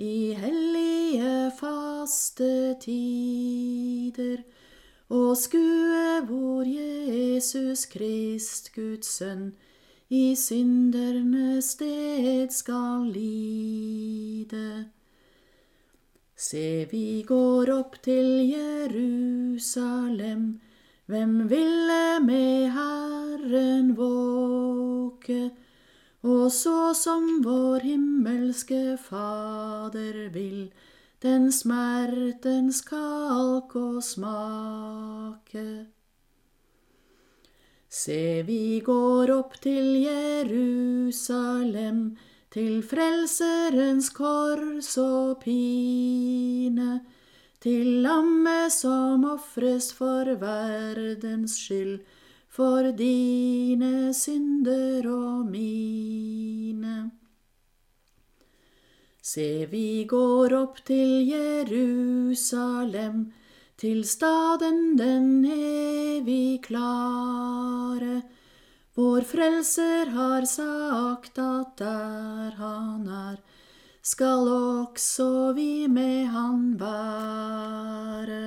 i hellige faste tider og skue hvor Jesus Krist, Guds sønn, i syndernes sted skal lide. Se, vi går opp til Jerusalem, hvem ville med Herren våke? Og så som vår himmelske Fader vil, den smertens kalk og smake. Se, vi går opp til Jerusalem, til Frelserens kors og pine, til lammet som ofres for verdens skyld, for dine synder og mine. Se, vi går opp til Jerusalem, til staden den evig klare. Vår Frelser har sagt at der han er, skal også vi med han være.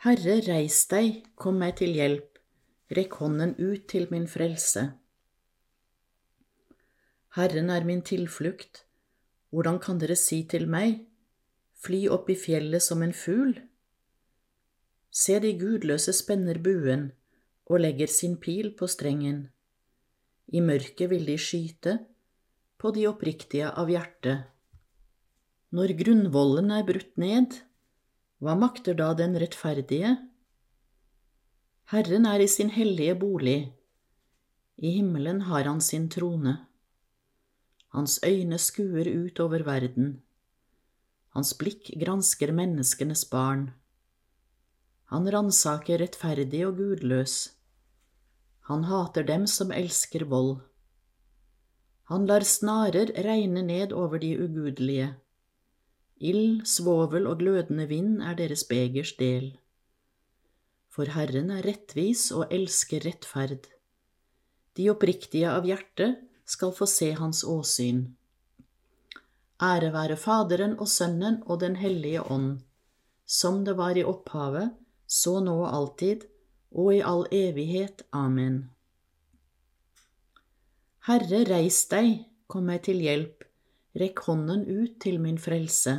Herre, reis deg, kom meg til hjelp, rekk hånden ut til min frelse. Herren er min tilflukt, hvordan kan dere si til meg, fly opp i fjellet som en fugl? Se, de gudløse spenner buen og legger sin pil på strengen. I mørket vil de skyte, på de oppriktige av hjerte. Når grunnvollen er brutt ned, hva makter da den rettferdige? Herren er i sin hellige bolig, i himmelen har han sin trone. Hans øyne skuer ut over verden. Hans blikk gransker menneskenes barn. Han ransaker rettferdig og gudløs. Han hater dem som elsker vold. Han lar snarer regne ned over de ugudelige. Ild, svovel og glødende vind er deres begers del. For Herren er rettvis og elsker rettferd. De oppriktige av hjerte skal få se hans åsyn. Ære være Faderen og Sønnen og Den hellige ånd, som det var i opphavet, så nå og alltid, og i all evighet. Amen. Herre, reis deg, kom meg til hjelp, rekk hånden ut til min frelse.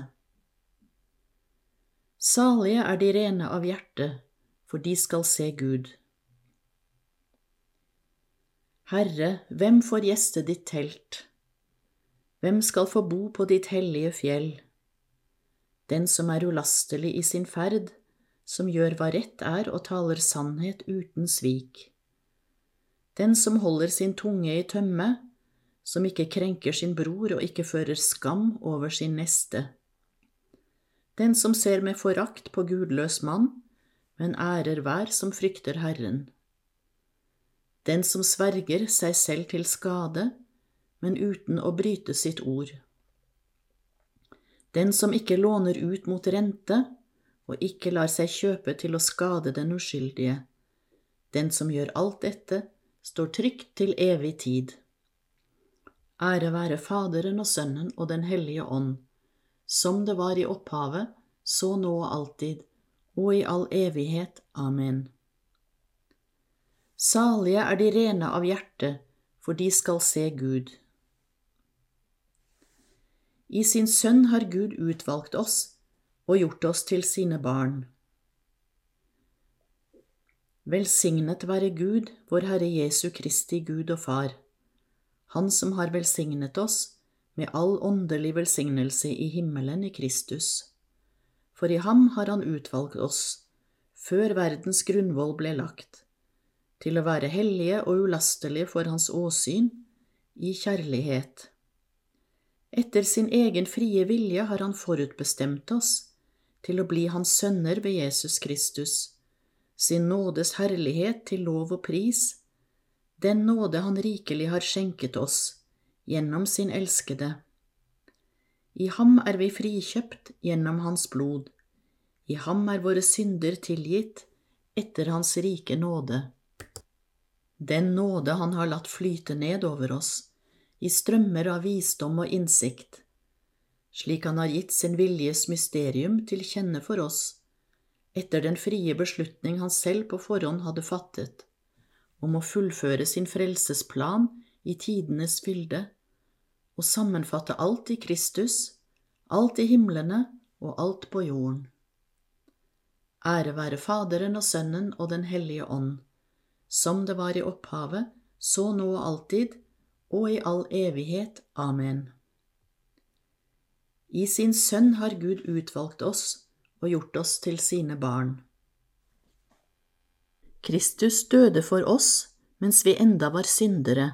Salige er de rene av hjerte, for de skal se Gud. Herre, hvem får gjeste ditt telt? Hvem skal få bo på ditt hellige fjell? Den som er ulastelig i sin ferd, som gjør hva rett er og taler sannhet uten svik. Den som holder sin tunge i tømme, som ikke krenker sin bror og ikke fører skam over sin neste. Den som ser med forakt på gudløs mann, men ærer hver som frykter Herren den som sverger seg selv til skade, men uten å bryte sitt ord. Den som ikke låner ut mot rente, og ikke lar seg kjøpe til å skade den uskyldige. Den som gjør alt dette, står trygt til evig tid. Ære være Faderen og Sønnen og Den hellige ånd, som det var i opphavet, så nå og alltid, og i all evighet. Amen. Salige er de rene av hjerte, for de skal se Gud. I sin Sønn har Gud utvalgt oss og gjort oss til sine barn. Velsignet være Gud, vår Herre Jesu Kristi Gud og Far, Han som har velsignet oss med all åndelig velsignelse i himmelen i Kristus. For i ham har Han utvalgt oss, før verdens grunnvoll ble lagt til å være hellige og ulastelige for hans åsyn, i kjærlighet. Etter sin egen frie vilje har han forutbestemt oss til å bli hans sønner ved Jesus Kristus, sin nådes herlighet til lov og pris, den nåde han rikelig har skjenket oss gjennom sin elskede. I ham er vi frikjøpt gjennom hans blod, i ham er våre synder tilgitt etter hans rike nåde. Den nåde han har latt flyte ned over oss, i strømmer av visdom og innsikt, slik han har gitt sin viljes mysterium til kjenne for oss, etter den frie beslutning han selv på forhånd hadde fattet, om å fullføre sin frelsesplan i tidenes fylde, og sammenfatte alt i Kristus, alt i himlene og alt på jorden. Ære være Faderen og Sønnen og Den hellige ånd, som det var i opphavet, så nå og alltid, og i all evighet. Amen. I sin Sønn har Gud utvalgt oss og gjort oss til sine barn. Kristus døde for oss mens vi enda var syndere.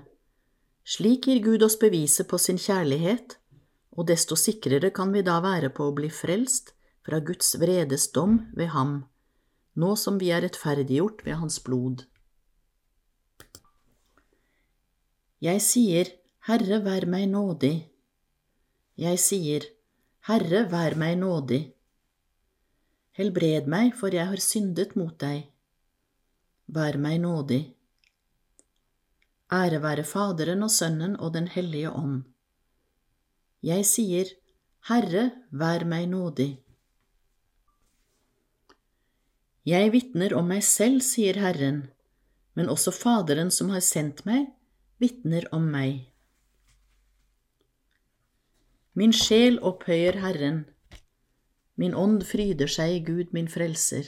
Slik gir Gud oss beviset på sin kjærlighet, og desto sikrere kan vi da være på å bli frelst fra Guds vredes dom ved ham, nå som vi er rettferdiggjort ved hans blod. Jeg sier, Herre, vær meg nådig. Jeg sier, Herre, vær meg nådig. Helbred meg, for jeg har syndet mot deg. Vær meg nådig. Ære være Faderen og Sønnen og Den hellige ånd. Jeg sier, Herre, vær meg nådig. Jeg vitner om meg selv, sier Herren, men også Faderen som har sendt meg, vitner om meg. Min sjel opphøyer Herren, min ånd fryder seg i Gud min frelser,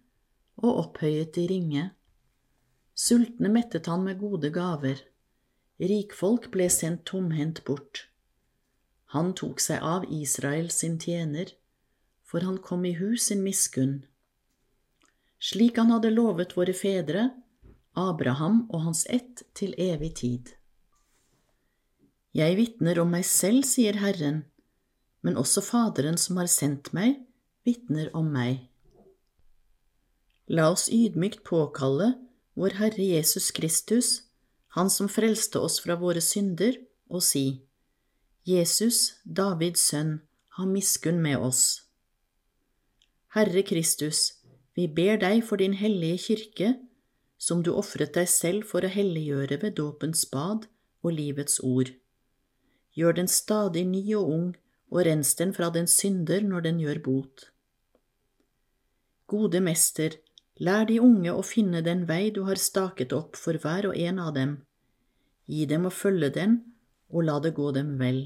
og opphøyet de ringe. Sultne mettet han med gode gaver. Rikfolk ble sendt tomhendt bort. Han tok seg av Israel sin tjener, for han kom i hus sin miskunn. Slik han hadde lovet våre fedre, Abraham og hans ett til evig tid. Jeg vitner om meg selv, sier Herren, men også Faderen som har sendt meg, vitner om meg. La oss ydmykt påkalle vår Herre Jesus Kristus, Han som frelste oss fra våre synder, og si, Jesus, Davids sønn, ha miskunn med oss. Herre Kristus, vi ber deg for din hellige kirke, som du ofret deg selv for å helliggjøre ved dåpens bad og livets ord gjør den stadig ny og ung, og rens den fra den synder når den gjør bot. Gode mester, lær de unge å finne den vei du har staket opp for hver og en av dem. Gi dem å følge den, og la det gå dem vel.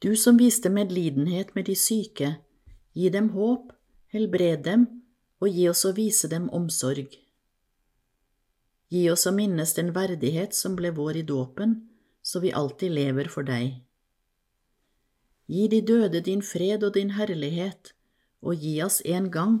Du som viste medlidenhet med de syke, gi dem håp, helbred dem, og gi oss å vise dem omsorg. Gi oss å minnes den verdighet som ble vår i dåpen, så vi alltid lever for deg. Gi de døde din fred og din herlighet, og gi oss en gang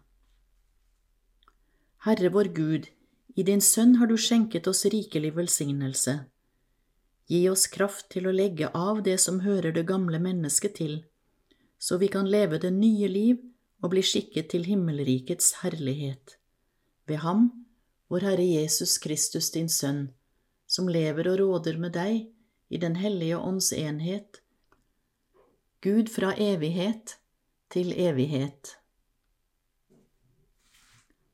Herre vår Gud, i din Sønn har du skjenket oss rikelig velsignelse. Gi oss kraft til å legge av det som hører det gamle mennesket til, så vi kan leve det nye liv og bli skikket til himmelrikets herlighet. Ved ham, vår Herre Jesus Kristus, din Sønn, som lever og råder med deg i Den hellige ånds enhet, Gud fra evighet til evighet.